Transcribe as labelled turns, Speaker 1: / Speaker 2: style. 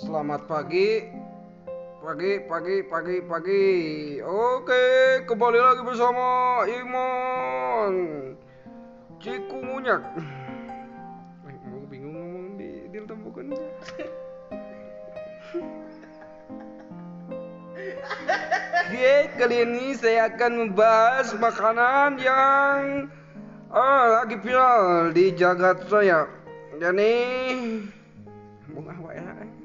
Speaker 1: Selamat pagi. Pagi, pagi, pagi, pagi. Oke, kembali lagi bersama Imon. Ciku Munyak. Eh, mau bingung ngomong di di tembukan. Oke, kali ini saya akan membahas makanan yang oh, lagi viral di jagat saya. Jadi, bunga apa ya?